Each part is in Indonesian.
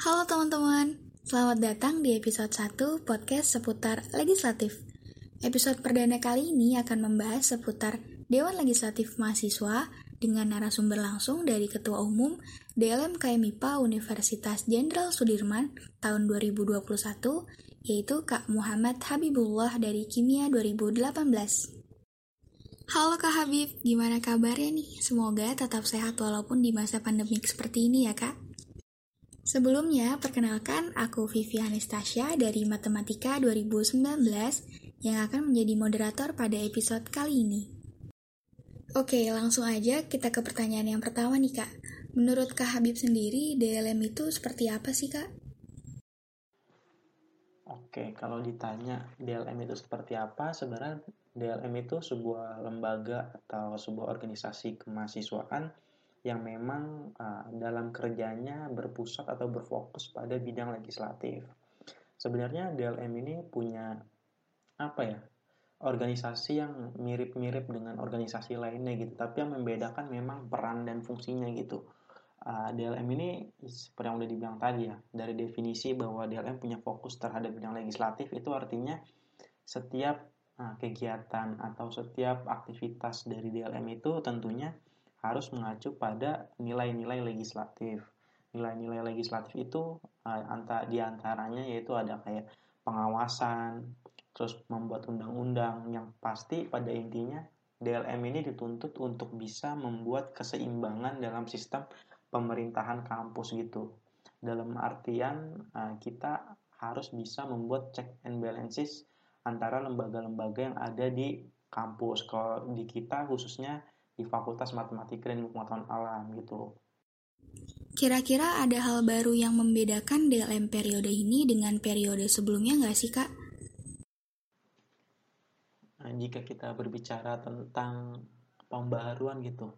Halo teman-teman, selamat datang di episode 1 podcast seputar legislatif. Episode perdana kali ini akan membahas seputar Dewan Legislatif Mahasiswa dengan narasumber langsung dari Ketua Umum DLM KMIPA Universitas Jenderal Sudirman tahun 2021, yaitu Kak Muhammad Habibullah dari Kimia 2018. Halo Kak Habib, gimana kabarnya nih? Semoga tetap sehat walaupun di masa pandemik seperti ini ya Kak. Sebelumnya, perkenalkan aku Vivi Anastasia dari Matematika 2019 yang akan menjadi moderator pada episode kali ini. Oke, langsung aja kita ke pertanyaan yang pertama nih Kak. Menurut Kak Habib sendiri, DLM itu seperti apa sih Kak? Oke, kalau ditanya DLM itu seperti apa, sebenarnya DLM itu sebuah lembaga atau sebuah organisasi kemahasiswaan yang memang uh, dalam kerjanya berpusat atau berfokus pada bidang legislatif. Sebenarnya DLM ini punya apa ya? organisasi yang mirip-mirip dengan organisasi lainnya gitu, tapi yang membedakan memang peran dan fungsinya gitu. Uh, DLM ini seperti yang udah dibilang tadi ya, dari definisi bahwa DLM punya fokus terhadap bidang legislatif itu artinya setiap Nah, kegiatan atau setiap aktivitas dari DLM itu tentunya harus mengacu pada nilai-nilai legislatif. Nilai-nilai legislatif itu uh, di antaranya yaitu ada kayak pengawasan, terus membuat undang-undang yang pasti pada intinya DLM ini dituntut untuk bisa membuat keseimbangan dalam sistem pemerintahan kampus gitu. Dalam artian uh, kita harus bisa membuat check and balances antara lembaga-lembaga yang ada di kampus. Kalau di kita khususnya di Fakultas Matematika dan Pengetahuan Alam gitu. Kira-kira ada hal baru yang membedakan DLM periode ini dengan periode sebelumnya nggak sih Kak? Nah, jika kita berbicara tentang pembaruan gitu,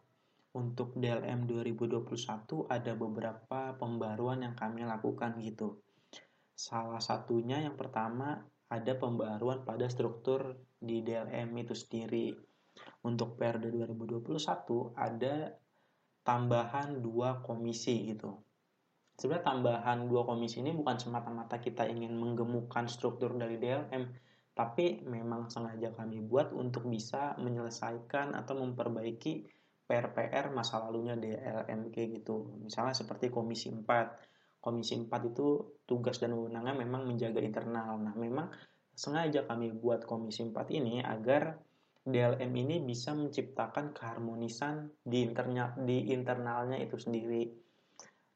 untuk DLM 2021 ada beberapa pembaruan yang kami lakukan gitu. Salah satunya yang pertama ada pembaruan pada struktur di DLM itu sendiri. Untuk periode 2021 ada tambahan dua komisi gitu. Sebenarnya tambahan dua komisi ini bukan semata-mata kita ingin menggemukkan struktur dari DLM, tapi memang sengaja kami buat untuk bisa menyelesaikan atau memperbaiki PR-PR masa lalunya DLM kayak gitu. Misalnya seperti komisi 4 Komisi 4 itu tugas dan wewenangnya memang menjaga internal. Nah, memang sengaja kami buat Komisi 4 ini agar DLM ini bisa menciptakan keharmonisan di internal di internalnya itu sendiri.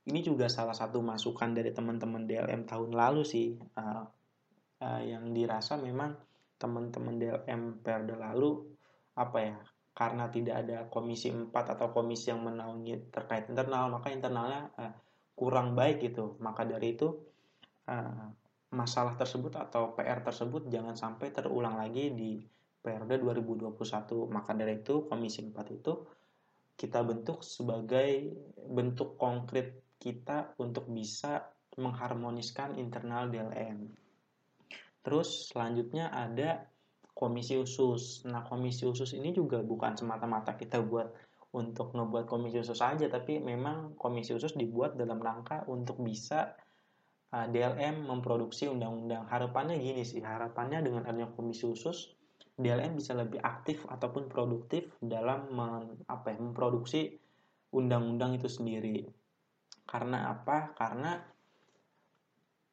Ini juga salah satu masukan dari teman-teman DLM tahun lalu sih uh, uh, yang dirasa memang teman-teman DLM periode lalu apa ya karena tidak ada komisi 4 atau komisi yang menaungi terkait internal maka internalnya uh, kurang baik gitu maka dari itu uh, masalah tersebut atau PR tersebut jangan sampai terulang lagi di periode 2021 maka dari itu komisi 4 itu kita bentuk sebagai bentuk konkret kita untuk bisa mengharmoniskan internal DLM terus selanjutnya ada komisi khusus. Nah komisi khusus ini juga bukan semata-mata kita buat untuk ngebuat komisi khusus saja tapi memang komisi khusus dibuat dalam rangka untuk bisa uh, DLM memproduksi undang-undang. Harapannya gini sih harapannya dengan adanya komisi khusus DLM bisa lebih aktif ataupun produktif dalam men, apa ya, memproduksi undang-undang itu sendiri. Karena apa? Karena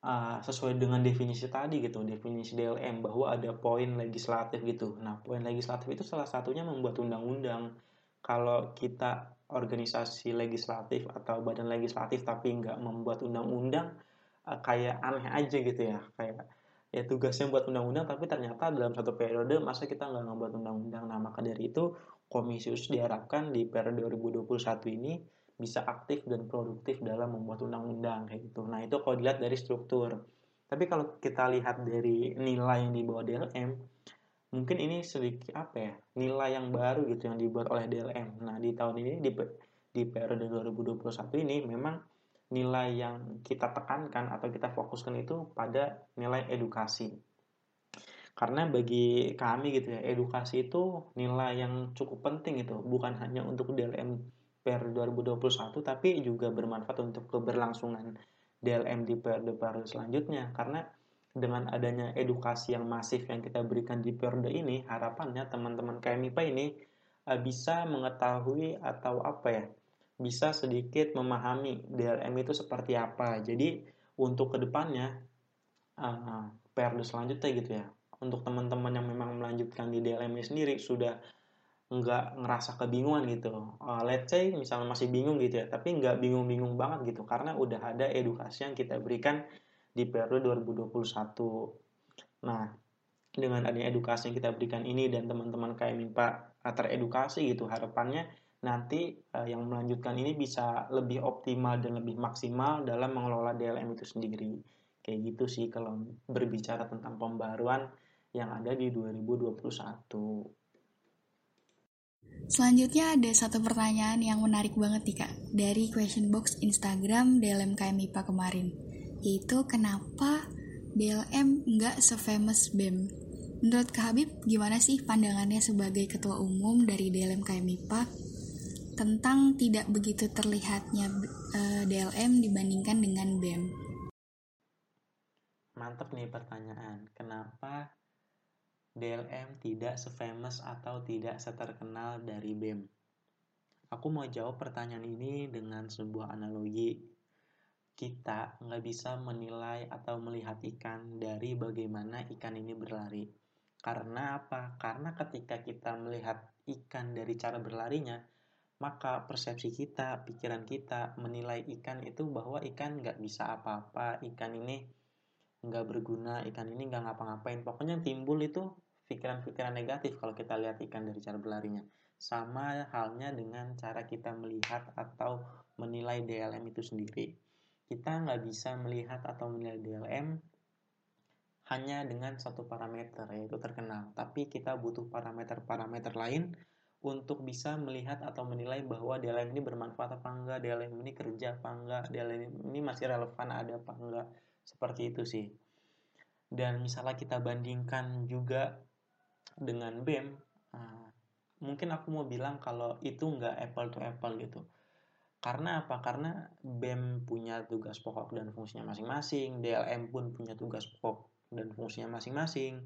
uh, sesuai dengan definisi tadi gitu definisi DLM bahwa ada poin legislatif gitu. Nah poin legislatif itu salah satunya membuat undang-undang. Kalau kita organisasi legislatif atau badan legislatif tapi nggak membuat undang-undang uh, kayak aneh aja gitu ya. Kayak ya tugasnya buat undang-undang tapi ternyata dalam satu periode masa kita nggak ngebuat undang-undang. Nah maka dari itu komisi khusus diharapkan di periode 2021 ini bisa aktif dan produktif dalam membuat undang-undang kayak gitu. Nah itu kalau dilihat dari struktur. Tapi kalau kita lihat dari nilai yang dibawa DLM mungkin ini sedikit apa ya nilai yang baru gitu yang dibuat oleh DLM. Nah di tahun ini di di periode 2021 ini memang nilai yang kita tekankan atau kita fokuskan itu pada nilai edukasi. Karena bagi kami gitu ya, edukasi itu nilai yang cukup penting itu, bukan hanya untuk DLM periode 2021 tapi juga bermanfaat untuk keberlangsungan DLM di periode-periode selanjutnya karena dengan adanya edukasi yang masif yang kita berikan di periode ini harapannya teman-teman KMIPA ini uh, bisa mengetahui atau apa ya bisa sedikit memahami DLM itu seperti apa jadi untuk ke depannya uh, periode selanjutnya gitu ya untuk teman-teman yang memang melanjutkan di DLM sendiri sudah nggak ngerasa kebingungan gitu. Uh, let's say misalnya masih bingung gitu ya, tapi nggak bingung-bingung banget gitu karena udah ada edukasi yang kita berikan di periode 2021. Nah, dengan adanya edukasi yang kita berikan ini dan teman-teman kayak minta teredukasi gitu harapannya nanti uh, yang melanjutkan ini bisa lebih optimal dan lebih maksimal dalam mengelola DLM itu sendiri. Kayak gitu sih kalau berbicara tentang pembaruan yang ada di 2021. Selanjutnya ada satu pertanyaan yang menarik banget nih kak dari question box Instagram DLM MIPA kemarin yaitu kenapa DLM nggak se-famous BEM? Menurut Kak Habib gimana sih pandangannya sebagai ketua umum dari DLM MIPA tentang tidak begitu terlihatnya uh, eh, DLM dibandingkan dengan BEM? Mantap nih pertanyaan, kenapa DLM tidak sefamous atau tidak seterkenal dari BEM? Aku mau jawab pertanyaan ini dengan sebuah analogi. Kita nggak bisa menilai atau melihat ikan dari bagaimana ikan ini berlari. Karena apa? Karena ketika kita melihat ikan dari cara berlarinya, maka persepsi kita, pikiran kita menilai ikan itu bahwa ikan nggak bisa apa-apa, ikan ini nggak berguna, ikan ini nggak ngapa-ngapain. Pokoknya timbul itu pikiran-pikiran negatif kalau kita lihat ikan dari cara berlarinya. Sama halnya dengan cara kita melihat atau menilai DLM itu sendiri. Kita nggak bisa melihat atau menilai DLM hanya dengan satu parameter yaitu terkenal. Tapi kita butuh parameter-parameter lain untuk bisa melihat atau menilai bahwa DLM ini bermanfaat apa enggak, DLM ini kerja apa enggak, DLM ini masih relevan ada apa enggak seperti itu sih. Dan misalnya kita bandingkan juga dengan BEM uh, mungkin aku mau bilang kalau itu nggak apple to apple gitu. Karena apa? Karena BEM punya tugas pokok dan fungsinya masing-masing DLM pun punya tugas pokok dan fungsinya masing-masing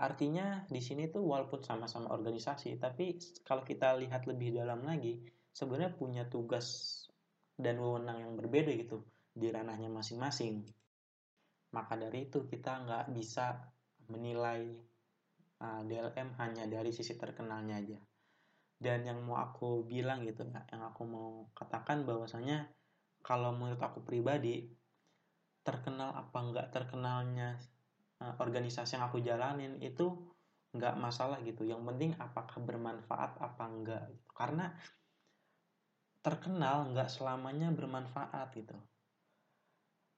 artinya di sini tuh walaupun sama-sama organisasi tapi kalau kita lihat lebih dalam lagi sebenarnya punya tugas dan wewenang yang berbeda gitu di ranahnya masing-masing maka dari itu kita nggak bisa menilai uh, DLM hanya dari sisi terkenalnya aja. Dan yang mau aku bilang gitu ya, yang aku mau katakan bahwasanya kalau menurut aku pribadi terkenal apa nggak terkenalnya organisasi yang aku jalanin itu nggak masalah gitu. Yang penting apakah bermanfaat apa enggak. Gitu. Karena terkenal nggak selamanya bermanfaat gitu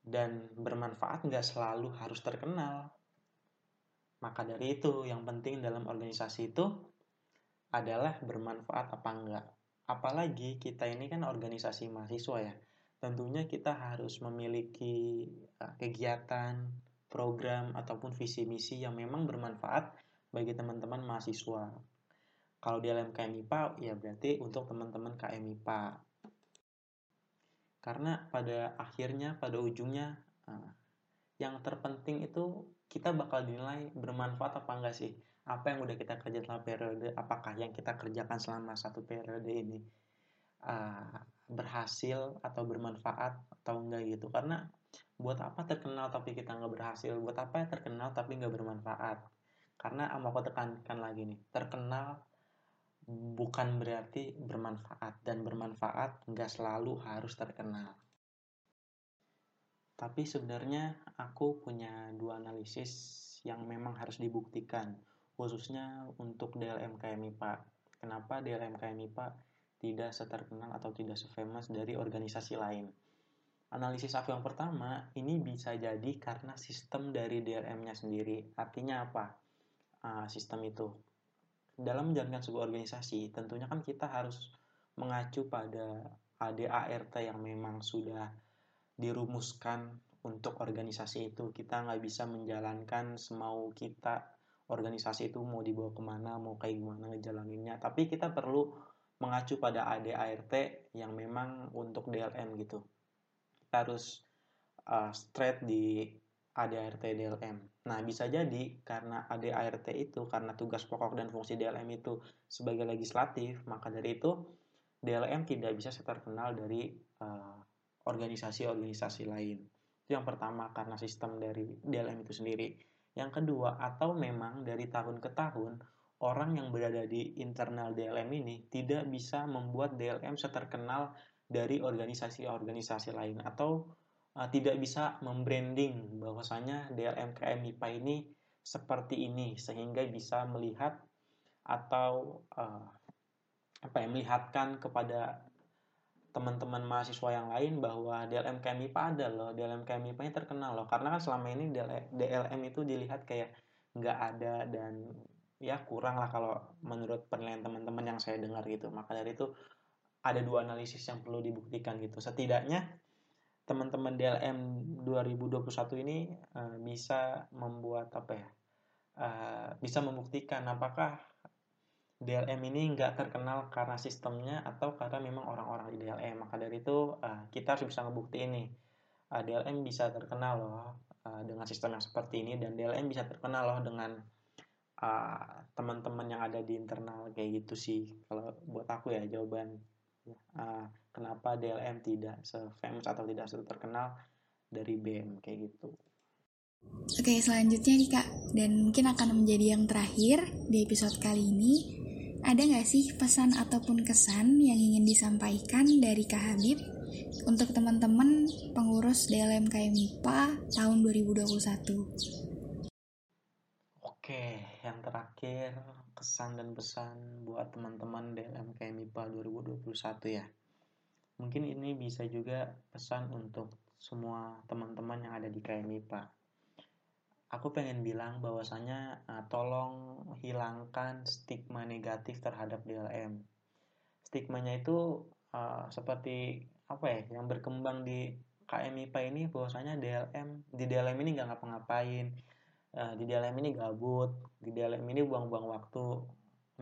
dan bermanfaat nggak selalu harus terkenal. Maka dari itu, yang penting dalam organisasi itu adalah bermanfaat apa enggak. Apalagi kita ini kan organisasi mahasiswa ya. Tentunya kita harus memiliki eh, kegiatan, program, ataupun visi misi yang memang bermanfaat bagi teman-teman mahasiswa. Kalau di LMKM IPA, ya berarti untuk teman-teman KM IPA karena pada akhirnya pada ujungnya uh, yang terpenting itu kita bakal dinilai bermanfaat apa enggak sih? Apa yang udah kita kerja selama periode apakah yang kita kerjakan selama satu periode ini uh, berhasil atau bermanfaat atau enggak gitu. Karena buat apa terkenal tapi kita nggak berhasil buat apa terkenal tapi nggak bermanfaat karena mau aku tekankan lagi nih terkenal bukan berarti bermanfaat dan bermanfaat nggak selalu harus terkenal. Tapi sebenarnya aku punya dua analisis yang memang harus dibuktikan, khususnya untuk DLM KMIPA. Kenapa DLM KMIPA tidak seterkenal atau tidak sefamous dari organisasi lain? Analisis aku yang pertama, ini bisa jadi karena sistem dari DLM-nya sendiri. Artinya apa? Uh, sistem itu dalam menjalankan sebuah organisasi tentunya kan kita harus mengacu pada ADART yang memang sudah dirumuskan untuk organisasi itu kita nggak bisa menjalankan semau kita organisasi itu mau dibawa ke mana mau kayak gimana ngejalaninnya tapi kita perlu mengacu pada ADART yang memang untuk DLM gitu harus uh, straight di ADART DLM. Nah, bisa jadi karena ADART itu, karena tugas pokok dan fungsi DLM itu sebagai legislatif, maka dari itu DLM tidak bisa terkenal dari organisasi-organisasi uh, lain. Itu yang pertama karena sistem dari DLM itu sendiri. Yang kedua, atau memang dari tahun ke tahun orang yang berada di internal DLM ini tidak bisa membuat DLM seterkenal dari organisasi-organisasi lain atau uh, tidak bisa membranding bahwasanya DLM KM MIPA ini seperti ini sehingga bisa melihat atau uh, apa ya melihatkan kepada teman-teman mahasiswa yang lain bahwa DLM KM MIPA ada loh DLM KM MIPA ini terkenal loh. Karena kan selama ini DLM itu dilihat kayak nggak ada dan ya kurang lah kalau menurut penilaian teman-teman yang saya dengar gitu. Maka dari itu ada dua analisis yang perlu dibuktikan gitu. Setidaknya teman-teman DLM 2021 ini uh, bisa membuat apa ya uh, bisa membuktikan apakah DLM ini nggak terkenal karena sistemnya atau karena memang orang-orang di DLM maka dari itu uh, kita harus bisa ngebukti ini uh, DLM bisa terkenal loh uh, dengan sistem yang seperti ini dan DLM bisa terkenal loh dengan uh, teman-teman yang ada di internal kayak gitu sih kalau buat aku ya jawaban uh, kenapa DLM tidak se-famous atau tidak terkenal dari BM kayak gitu. Oke, selanjutnya nih Kak, dan mungkin akan menjadi yang terakhir di episode kali ini. Ada nggak sih pesan ataupun kesan yang ingin disampaikan dari Kak Habib untuk teman-teman pengurus DLM KMIPA tahun 2021? Oke, yang terakhir kesan dan pesan buat teman-teman DLM KMIPA 2021 ya mungkin ini bisa juga pesan untuk semua teman-teman yang ada di KMIPA. Aku pengen bilang bahwasanya uh, tolong hilangkan stigma negatif terhadap DLM. Stigmanya itu uh, seperti apa ya yang berkembang di KMIPA ini bahwasanya DLM di DLM ini nggak ngapa-ngapain, uh, di DLM ini gabut, di DLM ini buang-buang waktu.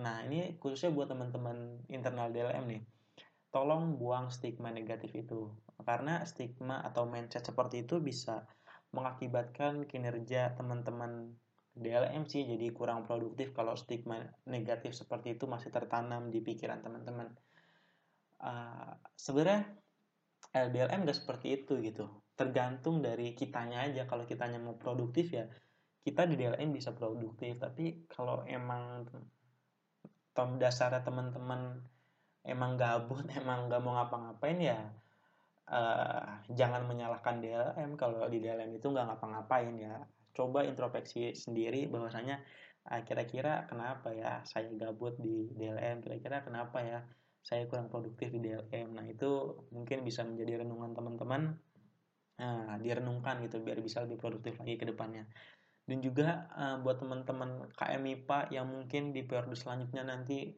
Nah ini khususnya buat teman-teman internal DLM nih. Tolong buang stigma negatif itu. Karena stigma atau mindset seperti itu bisa mengakibatkan kinerja teman-teman DLM sih jadi kurang produktif kalau stigma negatif seperti itu masih tertanam di pikiran teman-teman. Uh, sebenarnya LDLM gak seperti itu gitu. Tergantung dari kitanya aja. Kalau kitanya mau produktif ya kita di DLM bisa produktif tapi kalau emang tom dasarnya teman-teman emang gabut emang nggak mau ngapa-ngapain ya uh, jangan menyalahkan DLM kalau di DLM itu nggak ngapa-ngapain ya. Coba introspeksi sendiri bahwasanya uh, kira-kira kenapa ya saya gabut di DLM kira-kira kenapa ya saya kurang produktif di DLM nah itu mungkin bisa menjadi renungan teman-teman nah, direnungkan gitu biar bisa lebih produktif lagi ke depannya dan juga uh, buat teman-teman KMIPA yang mungkin di periode selanjutnya nanti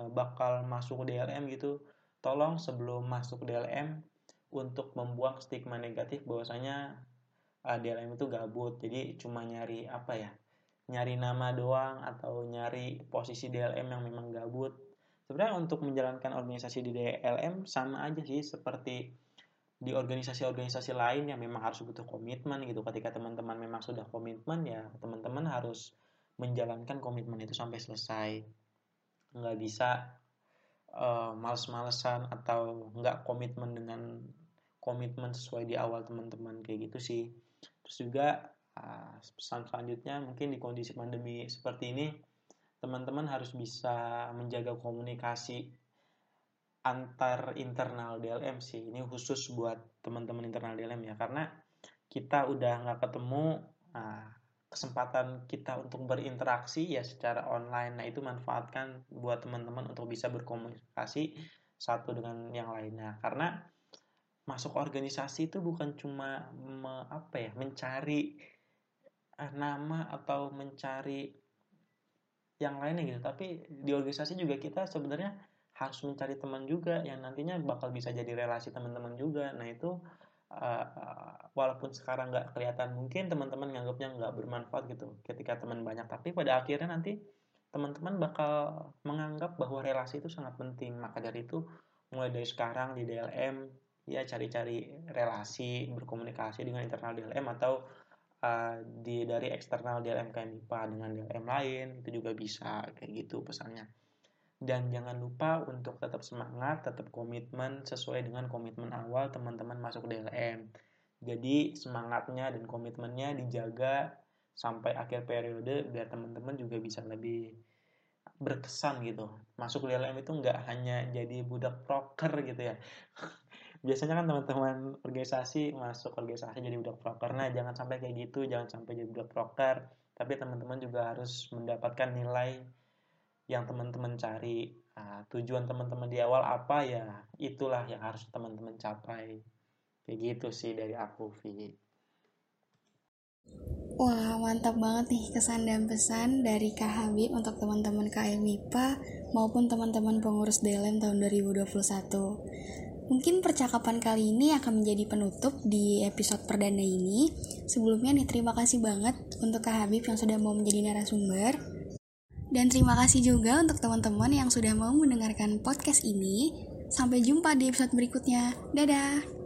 Eh, bakal masuk DLM gitu tolong sebelum masuk DLM untuk membuang stigma negatif bahwasanya uh, eh, DLM itu gabut. Jadi cuma nyari apa ya nyari nama doang atau nyari posisi DLM yang memang gabut. Sebenarnya untuk menjalankan organisasi di DLM sama aja sih seperti di organisasi-organisasi lain yang memang harus butuh komitmen gitu. Ketika teman-teman memang sudah komitmen ya teman-teman harus menjalankan komitmen itu sampai selesai. Nggak bisa uh, males-malesan atau nggak komitmen dengan komitmen sesuai di awal teman-teman kayak gitu sih. Terus juga uh, pesan selanjutnya mungkin di kondisi pandemi seperti ini teman-teman harus bisa menjaga komunikasi antar internal DLM sih ini khusus buat teman-teman internal DLM ya karena kita udah nggak ketemu nah, kesempatan kita untuk berinteraksi ya secara online. Nah, itu manfaatkan buat teman-teman untuk bisa berkomunikasi satu dengan yang lainnya. Karena masuk organisasi itu bukan cuma me, apa ya, mencari eh, nama atau mencari yang lainnya gitu, tapi di organisasi juga kita sebenarnya harus mencari teman juga yang nantinya bakal bisa jadi relasi teman-teman juga. Nah, itu uh, walaupun sekarang nggak kelihatan mungkin teman-teman nganggapnya nggak bermanfaat gitu ketika teman banyak tapi pada akhirnya nanti teman-teman bakal menganggap bahwa relasi itu sangat penting maka dari itu mulai dari sekarang di DLM ya cari-cari relasi berkomunikasi dengan internal DLM atau uh, di dari eksternal DLM KMIPA dengan DLM lain itu juga bisa kayak gitu pesannya dan jangan lupa untuk tetap semangat tetap komitmen sesuai dengan komitmen awal teman-teman masuk DLM jadi semangatnya dan komitmennya dijaga sampai akhir periode biar teman-teman juga bisa lebih berkesan gitu. Masuk DLM itu nggak hanya jadi budak proker gitu ya. Biasanya kan teman-teman organisasi masuk organisasi jadi budak proker. Nah jangan sampai kayak gitu jangan sampai jadi budak proker. Tapi teman-teman juga harus mendapatkan nilai yang teman-teman cari. Nah, tujuan teman-teman di awal apa? Ya itulah yang harus teman-teman capai. Kayak gitu sih dari aku Vi Wah mantap banget nih kesan dan pesan dari Kak Habib untuk teman-teman KM MIPA maupun teman-teman pengurus DLM tahun 2021 Mungkin percakapan kali ini akan menjadi penutup di episode perdana ini. Sebelumnya nih terima kasih banget untuk Kak Habib yang sudah mau menjadi narasumber. Dan terima kasih juga untuk teman-teman yang sudah mau mendengarkan podcast ini. Sampai jumpa di episode berikutnya. Dadah!